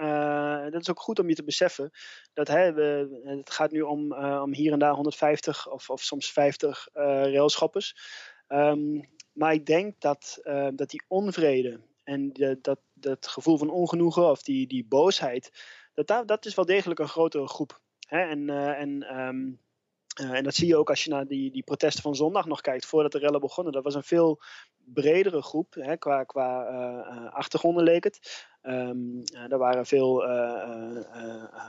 Uh, dat is ook goed om je te beseffen. Dat hè, we, het gaat nu om, om hier en daar 150 of, of soms 50 railschoppers. Um, maar ik denk dat, uh, dat die onvrede en de, dat, dat gevoel van ongenoegen of die, die boosheid, dat, dat, dat is wel degelijk een grotere groep. Hè? En, uh, en, um, uh, en dat zie je ook als je naar die, die protesten van zondag nog kijkt, voordat de rellen begonnen. Dat was een veel bredere groep, hè, qua, qua achtergronden leek het. Um, er waren veel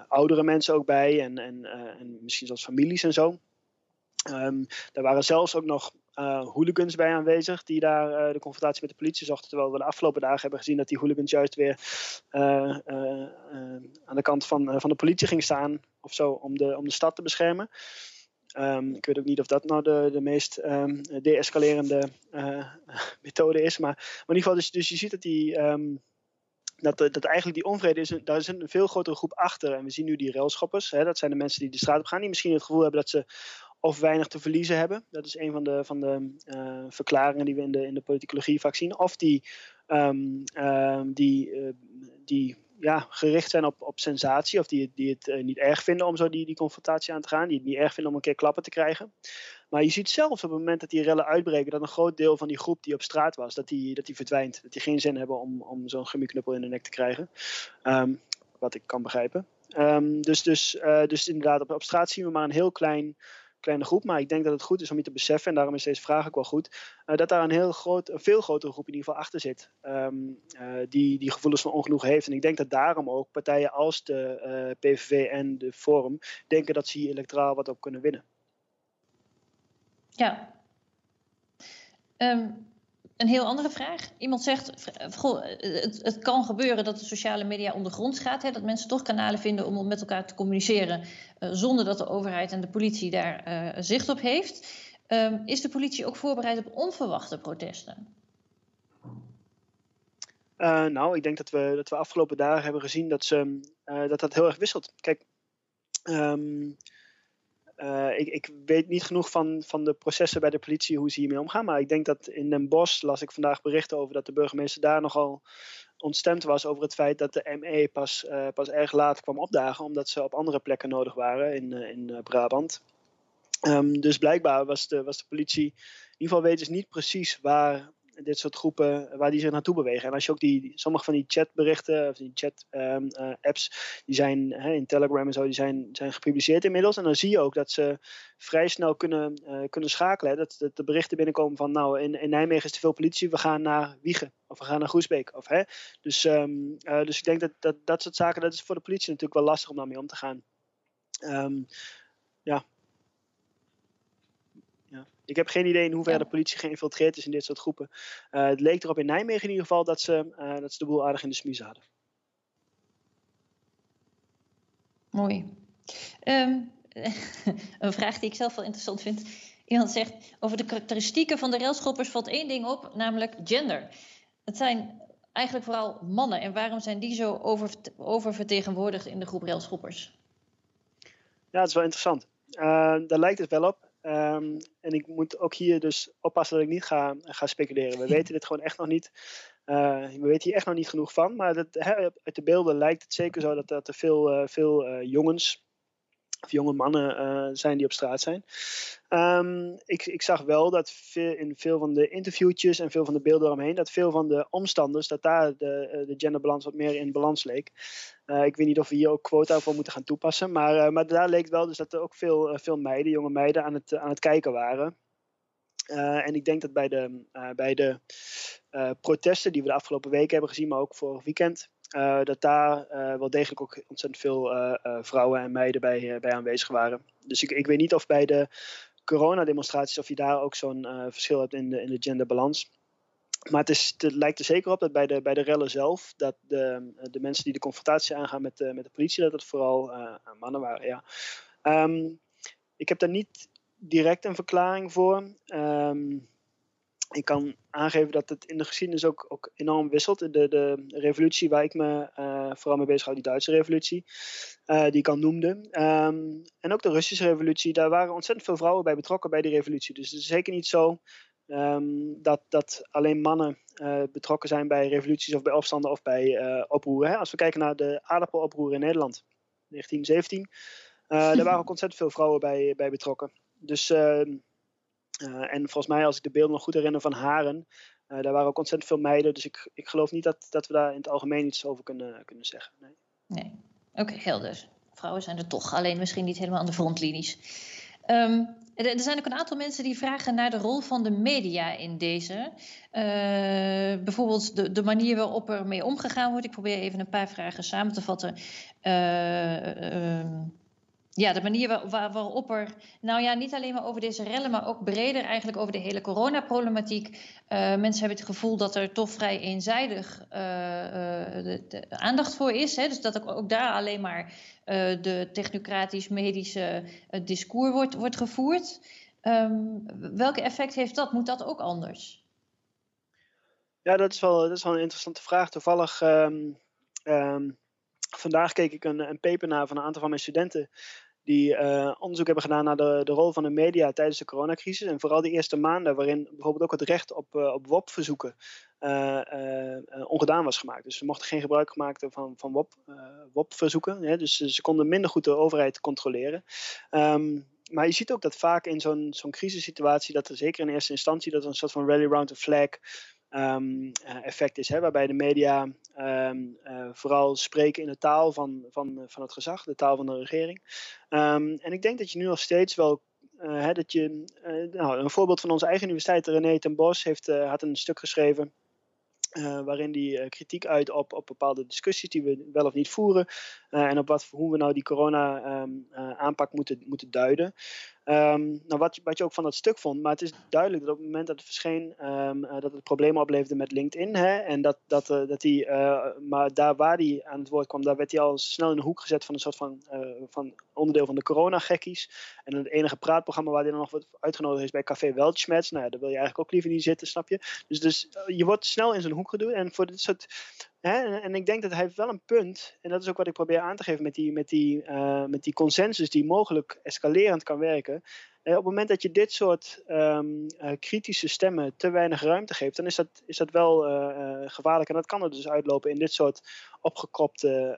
oudere mensen ook bij en, en, en misschien zelfs families en zo. Um, er waren zelfs ook nog uh, hooligans bij aanwezig die daar uh, de confrontatie met de politie zochten. Terwijl we de afgelopen dagen hebben gezien dat die hooligans juist weer uh, aan de kant van, van de politie gingen staan of zo om de, om de stad te beschermen. Um, ik weet ook niet of dat nou de, de meest um, de-escalerende [LAUGHS] methode is. Maar, in ieder geval, dus, dus je ziet dat die. Um, dat, dat eigenlijk die onvrede is, daar is een veel grotere groep achter. En we zien nu die railschoppers, hè, dat zijn de mensen die de straat op gaan, die misschien het gevoel hebben dat ze of weinig te verliezen hebben. Dat is een van de, van de uh, verklaringen die we in de, in de politicologie vaak zien. Of die, um, um, die, uh, die ja, gericht zijn op, op sensatie, of die, die het uh, niet erg vinden om zo die, die confrontatie aan te gaan, die het niet erg vinden om een keer klappen te krijgen. Maar je ziet zelfs op het moment dat die rellen uitbreken, dat een groot deel van die groep die op straat was, dat die, dat die verdwijnt. Dat die geen zin hebben om, om zo'n gummiknuppel in de nek te krijgen. Um, wat ik kan begrijpen. dus, dus, dus inderdaad, op, op straat zien we maar een heel klein kleine groep. Maar ik denk dat het goed is om je te beseffen, en daarom is deze vraag ook wel goed, uh, dat daar een, heel groot, een veel grotere groep in ieder geval achter zit. Um, uh, die, die gevoelens van ongenoeg heeft. En ik denk dat daarom ook partijen als de eh, PVV en de Forum denken dat ze hier electoraal wat op kunnen winnen. Ja. Um, een heel andere vraag. Iemand zegt, het, kan gebeuren dat de sociale media ondergronds gaat. Hè, dat mensen toch kanalen vinden om met elkaar te communiceren. Uh, zonder dat de overheid en de politie daar uh, zicht op heeft. Um, is de politie ook voorbereid op onverwachte protesten? Uh, nou, ik denk dat we, dat we afgelopen dagen hebben gezien dat, ze, dat dat heel erg wisselt. Kijk, um, uh, ik, ik, weet niet genoeg van, van de processen bij de politie, hoe ze hiermee omgaan. Maar ik denk dat in Den Bosch las ik vandaag berichten over dat de burgemeester daar nogal ontstemd was over het feit dat de ME pas, uh, pas erg laat kwam opdagen, omdat ze op andere plekken nodig waren in, uh, in Brabant. Um, dus blijkbaar was de, was de politie, in ieder geval weten ze niet precies waar dit soort groepen, waar die zich naartoe bewegen. En als je ook die, sommige van die chatberichten, of die chat-apps, ehm, die zijn hè, in Telegram en zo, die zijn, zijn gepubliceerd inmiddels. En dan zie je ook dat ze vrij snel kunnen, kunnen schakelen. Dat, dat de berichten binnenkomen van, nou, in, in Nijmegen is te veel politie, we gaan naar Wiegen. Of we gaan naar Groesbeek. Of, hè? Dus, ehm, dus ik denk dat, dat dat soort zaken, dat is voor de politie natuurlijk wel lastig om daarmee om te gaan. Ja, ja. Ik heb geen idee in hoeverre de politie geïnfiltreerd is in dit soort groepen. Uh, het leek erop in Nijmegen in ieder geval dat ze, uh, dat ze de boel aardig in de smiezen hadden. Mooi. Um, [LAUGHS] een vraag die ik zelf wel interessant vind. Iemand zegt over de karakteristieken van de railschoppers valt één ding op, namelijk gender. Het zijn eigenlijk vooral mannen. En waarom zijn die zo over, oververtegenwoordigd in de groep railschoppers? Ja, dat is wel interessant. Uh, daar lijkt het wel op. Um, en ik moet ook hier dus oppassen dat ik niet ga, ga speculeren. We [LAUGHS] weten dit gewoon echt nog niet. Uh, we weten hier echt nog niet genoeg van. Maar dat, uit de beelden lijkt het zeker zo dat, dat er veel, uh, veel uh, jongens of jonge mannen uh, zijn die op straat zijn. Um, ik, ik, zag wel dat in veel van de interviewtjes en veel van de beelden eromheen, dat veel van de omstanders, dat daar de, de genderbalans wat meer in balans leek. Uh, ik weet niet of we hier ook quota voor moeten gaan toepassen, maar, maar daar leek wel dus dat er ook veel, veel meiden, jonge meiden, aan het, aan het kijken waren. en ik denk dat bij de, bij de protesten die we de afgelopen weken hebben gezien, maar ook vorig weekend, uh, dat daar uh, wel degelijk ook ontzettend veel uh, vrouwen en meiden bij, bij aanwezig waren. Dus ik, ik weet niet of bij de coronademonstraties of je daar ook zo'n verschil hebt in de, in de genderbalans. Maar het, is, het lijkt er zeker op dat bij de, bij de rellen zelf, dat de, de mensen die de confrontatie aangaan met met de politie, dat het vooral mannen waren. Ja. Um, ik heb daar niet direct een verklaring voor. Um, ik kan aangeven dat het in de geschiedenis ook, ook enorm wisselt. De, de revolutie waar ik me uh, vooral mee bezig hou, die Duitse revolutie, uh, die ik al noemde. Um, en ook de Russische revolutie, daar waren ontzettend veel vrouwen bij betrokken bij die revolutie. Dus het is zeker niet zo um, dat, dat alleen mannen uh, betrokken zijn bij revoluties of bij opstanden of bij oproeren. Hè? Als we kijken naar de aardappeloproer in Nederland, 1917, daar [LAUGHS] waren ook ontzettend veel vrouwen bij, bij betrokken. Dus ehm, en volgens mij, als ik de beelden nog goed herinner van Haren, uh, daar waren ook ontzettend veel meiden. Dus ik, ik geloof niet dat, dat we daar in het algemeen iets over kunnen, kunnen zeggen. Nee, nee. oké, okay, helder. Vrouwen zijn er toch, alleen misschien niet helemaal aan de frontlinies. Um, er zijn ook een aantal mensen die vragen naar de rol van de media in deze. Uh, bijvoorbeeld de, de, manier waarop er mee omgegaan wordt. Ik probeer even een paar vragen samen te vatten. Uh, ja, de manier waar, waar, waarop er, nou ja, niet alleen maar over deze rellen, maar ook breder eigenlijk over de hele coronaproblematiek. Uh, mensen hebben het gevoel dat er toch vrij eenzijdig uh, de, de aandacht voor is. Hè? Dus dat ook, ook daar alleen maar de technocratisch-medische discours wordt, wordt gevoerd. Um, welke effect heeft dat? Moet dat ook anders? Ja, dat is wel, dat is wel een interessante vraag. Toevallig. Um, um, vandaag keek ik een, een paper naar van een aantal van mijn studenten die uh, onderzoek hebben gedaan naar de, de rol van de media tijdens de coronacrisis. En vooral de eerste maanden, waarin bijvoorbeeld ook het recht op, uh, op WOP-verzoeken uh, ongedaan was gemaakt. Dus ze mochten geen gebruik maken van, van WOP, WOP-verzoeken. Hè? Dus ze konden minder goed de overheid controleren. Um, maar je ziet ook dat vaak in zo'n zo'n crisissituatie, dat er zeker in eerste instantie, dat er een soort van rally round the flag um, effect is, hè, waarbij de media um, uh, vooral spreken in de taal van, van, van het gezag, de taal van de regering. Um, en ik denk dat je nu nog steeds wel hè, dat je, nou, een voorbeeld van onze eigen universiteit, René ten Bos, heeft, had een stuk geschreven waarin die kritiek uit op, op bepaalde discussies die we wel of niet voeren. En op wat, hoe we nou die corona-aanpak ehm, moeten, moeten duiden. Um, nou, wat, wat je ook van dat stuk vond, maar het is duidelijk dat op het moment dat het verscheen, um, dat het problemen opleverde met LinkedIn. Hè, en dat, dat, dat die, maar daar waar hij aan het woord kwam, daar werd hij al snel in de hoek gezet van een soort van, van onderdeel van de corona-gekkies. En het enige praatprogramma waar hij dan nog wordt uitgenodigd is bij Café Weltschmerz. Nou ja, daar wil je eigenlijk ook liever niet zitten, snap je? Dus, dus je wordt snel in zo'n hoek gedoe. En voor dit soort. En ik denk dat hij wel een punt. En dat is ook wat ik probeer aan te geven met die, met die, uh, met die consensus die mogelijk escalerend kan werken. Uh, op het moment dat je dit soort um, uh, kritische stemmen te weinig ruimte geeft, dan is dat, is dat wel gevaarlijk. En dat kan er dus uitlopen in dit soort opgekropte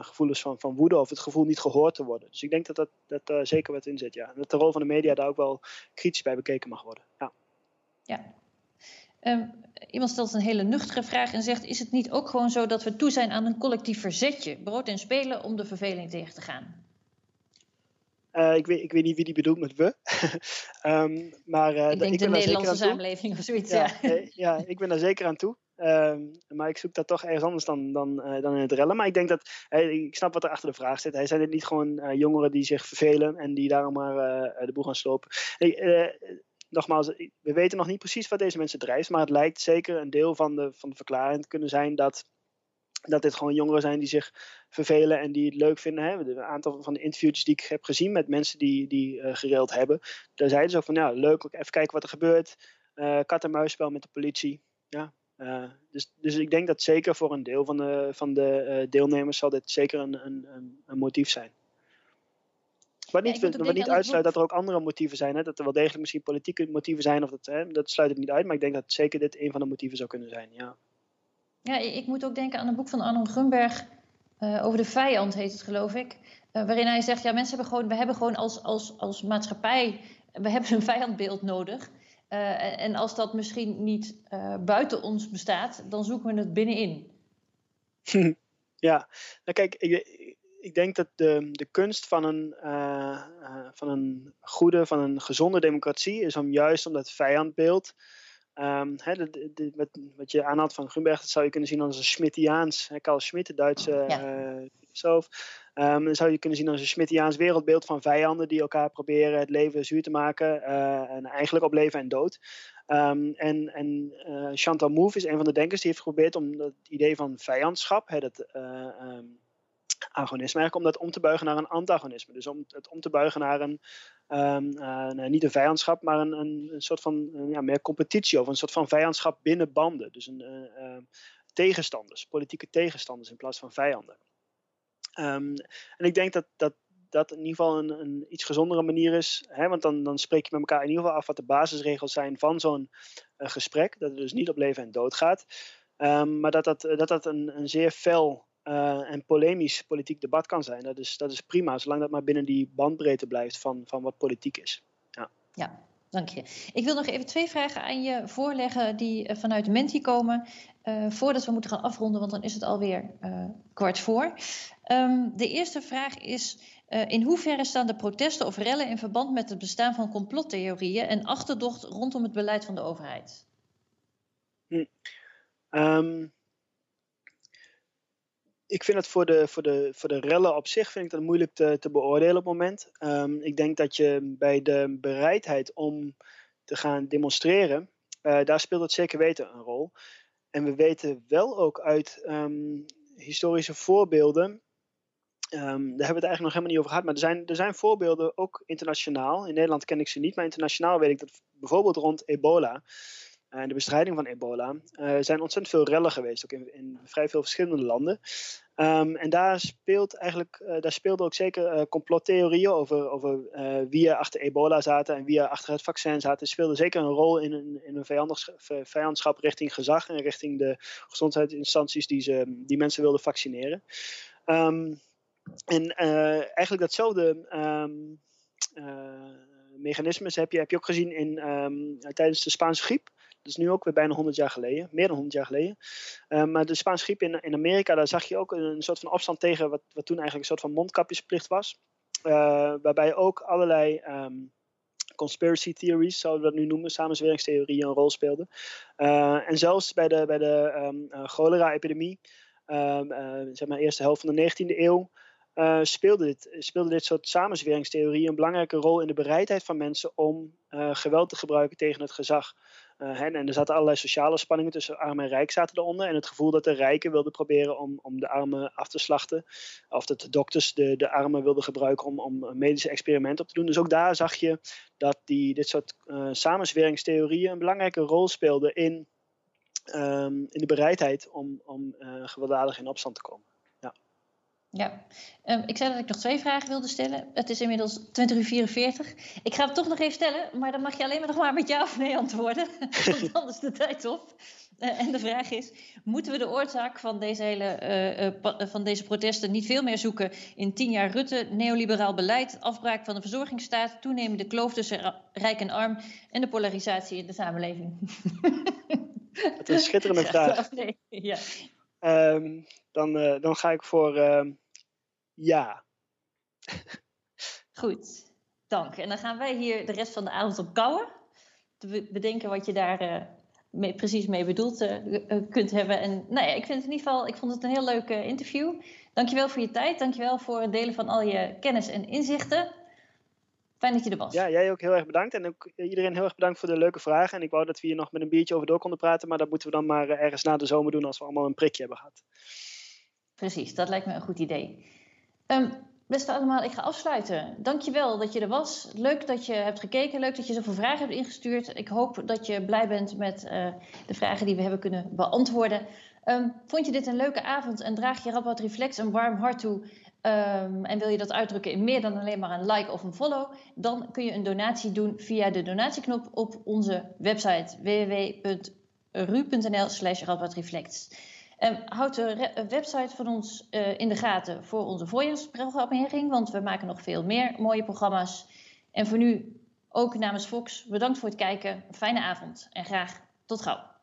gevoelens van, van woede of het gevoel niet gehoord te worden. Dus ik denk dat, dat, dat daar zeker wat in zit. Ja. En dat de rol van de media daar ook wel kritisch bij bekeken mag worden. Ja. ja. Um, iemand stelt een hele nuchtere vraag en zegt: Is het niet ook gewoon zo dat we toe zijn aan een collectief verzetje, brood en spelen, om de verveling tegen te gaan? Uh, ik, weet, ik weet niet wie die bedoelt met we. um, [LAUGHS] maar, uh, ik denk ik de Nederlandse samenleving of zoiets. Ja, ja. Eh, ja, ik ben daar zeker aan toe. Um, maar ik zoek dat toch ergens anders dan, dan, uh, dan in het rellen. Maar ik denk dat, hey, ik snap wat er achter de vraag zit. Hij zijn het niet gewoon jongeren die zich vervelen en die daarom maar de boel gaan slopen. Hey, nogmaals, we weten nog niet precies wat deze mensen drijft, maar het lijkt zeker een deel van de, van de verklaring te kunnen zijn dat, dat dit gewoon jongeren zijn die zich vervelen en die het leuk vinden. Hè. Een aantal van de interviews die ik heb gezien met mensen die, die uh, gereeld hebben, daar zeiden ze ook van, ja, leuk, even kijken wat er gebeurt. Uh, kat en muisspel met de politie. Ja, uh, dus, dus ik denk dat zeker voor een deel van de, van de deelnemers zal dit zeker een, een, een motief zijn. Wat niet, ja, wat niet uitsluit dat er ook andere motieven zijn. Hè? Dat er wel degelijk misschien politieke motieven zijn. Of dat, hè? dat sluit het niet uit. Maar ik denk dat zeker dit een van de motieven zou kunnen zijn. Ja, ja ik moet ook denken aan een boek van Arno Grunberg. Uh, over de vijand heet het geloof ik. Uh, waarin hij zegt, ja mensen hebben gewoon, we hebben gewoon als, als, als maatschappij, we hebben een vijandbeeld nodig. Uh, en als dat misschien niet buiten ons bestaat, dan zoeken we het binnenin. [LAUGHS] ja, nou kijk, ik, ik denk dat de, de kunst van een, uh, van een goede, van een gezonde democratie is om juist om dat vijandbeeld. Um, hè, de, de, wat, wat, je aanhaalt van Grunberg, dat zou je kunnen zien als een Schmittiaans. Hè, Carl Schmitt, de Duitse filosoof. Um, dan zou je kunnen zien als een Schmittiaans wereldbeeld van vijanden die elkaar proberen het leven zuur te maken. En eigenlijk op leven en dood. Um, en en Chantal Mouffe is een van de denkers die heeft geprobeerd om dat idee van vijandschap, dat, agonisme, eigenlijk om dat om te buigen naar een antagonisme. Dus om het om te buigen naar een, um, niet een vijandschap, maar een, een, een soort van ja, meer competitie of een soort van vijandschap binnen banden. Dus een, uh, tegenstanders, politieke tegenstanders in plaats van vijanden. Um, en ik denk dat, dat dat in ieder geval een, een iets gezondere manier is. Hè? Want dan, dan spreek je met elkaar in ieder geval af wat de basisregels zijn van zo'n uh, gesprek. Dat het dus niet op leven en dood gaat. Maar dat dat, dat, dat een, een zeer fel uh, en polemisch politiek debat kan zijn. Dat is, dat is prima, zolang dat maar binnen die bandbreedte blijft van, van wat politiek is. Ja. ja, dank je. Ik wil nog even twee vragen aan je voorleggen die uh, vanuit Menti komen. Uh, voordat we moeten gaan afronden, want dan is het alweer kwart voor. Um, de eerste vraag is: in hoeverre staan de protesten of rellen in verband met het bestaan van complottheorieën en achterdocht rondom het beleid van de overheid? Hm. Um, ik vind het voor de, voor, de, voor de rellen op zich vind ik dat moeilijk te, te beoordelen op het moment. Um, ik denk dat je bij de bereidheid om te gaan demonstreren, uh, daar speelt het zeker weten een rol. En we weten wel ook uit um, historische voorbeelden, um, daar hebben we het eigenlijk nog helemaal niet over gehad, maar er zijn, er zijn voorbeelden ook internationaal. In Nederland ken ik ze niet, maar internationaal weet ik dat bijvoorbeeld rond ebola en de bestrijding van ebola, uh, zijn ontzettend veel rellen geweest, ook in, in vrij veel verschillende landen. Um, en daar speelt eigenlijk, uh, daar speelden ook zeker complottheorieën over, over wie er achter ebola zaten en wie er achter het vaccin zaten. speelden zeker een rol in een, in een vijandschap richting gezag en richting de gezondheidsinstanties die, ze, die mensen wilden vaccineren. Um, en eigenlijk datzelfde um, mechanismes heb je, heb je ook gezien in, tijdens de Spaanse griep. Dat is nu ook weer bijna 100 jaar geleden, meer dan 100 jaar geleden. Uh, maar de Spaanse griep in, in Amerika, daar zag je ook een, soort van opstand tegen wat, wat toen eigenlijk een soort van mondkapjesplicht was. Uh, waarbij ook allerlei um, conspiracy theories, zouden we dat nu noemen, samenzweringstheorieën een rol speelden. Uh, en zelfs bij de, bij de um, cholera-epidemie, um, zeg maar eerste helft van de 19e eeuw, uh, speelde, dit, speelde dit soort samenzweringstheorieën een belangrijke rol in de bereidheid van mensen om uh, geweld te gebruiken tegen het gezag. En, en er zaten allerlei sociale spanningen tussen arm en rijk zaten eronder. En het gevoel dat de rijken wilden proberen om, om de armen af te slachten. Of dat de dokters de, de armen wilden gebruiken om, om medische experimenten op te doen. Dus ook daar zag je dat die, dit soort samenzweringstheorieën een belangrijke rol speelden in, um, in de bereidheid om, om gewelddadig in opstand te komen. Ja, um, ik zei dat ik nog twee vragen wilde stellen. Het is inmiddels 20 uur 44. Ik ga het toch nog even stellen, maar dan mag je alleen maar nog maar met ja of nee antwoorden. [LAUGHS] Want anders de tijd op. Uh, en de vraag is: moeten we de oorzaak van deze, hele, uh, uh, van deze protesten niet veel meer zoeken in tien jaar Rutte, neoliberaal beleid, afbraak van de verzorgingsstaat, toenemende kloof tussen rijk en arm en de polarisatie in de samenleving? Dat is een schitterende [LAUGHS] vraag. Ja. Ehm, dan, eh, dan ga ik voor ehm, ja. Goed, dank. En dan gaan wij hier de rest van de avond op kouwen. Te bedenken wat je daar uh, mee, precies mee bedoeld uh, kunt hebben. En nou ja, ik vind het in ieder geval, ik vond het een heel leuk interview. Dankjewel voor je tijd. Dankjewel voor het delen van al je kennis en inzichten. Fijn dat je er was. Ja, jij ook heel erg bedankt. En ook iedereen heel erg bedankt voor de leuke vragen. En ik wou dat we hier nog met een biertje over door konden praten. Maar dat moeten we dan maar ergens na de zomer doen als we allemaal een prikje hebben gehad. Precies, dat lijkt me een goed idee. Um, beste allemaal, ik ga afsluiten. Dankjewel dat je er was. Leuk dat je hebt gekeken. Leuk dat je zoveel vragen hebt ingestuurd. Ik hoop dat je blij bent met uh, de vragen die we hebben kunnen beantwoorden. Um, vond je dit een leuke avond en draag je Radboud Reflex een warm hart toe? Um, en wil je dat uitdrukken in meer dan alleen maar een like of een follow? Dan kun je een donatie doen via de donatieknop op onze website www.ru.nl slash. Um, houd de website van ons uh, in de gaten voor onze voorjaarsprogrammering, want we maken nog veel meer mooie programma's. En voor nu ook namens Fox, bedankt voor het kijken, fijne avond en graag tot gauw.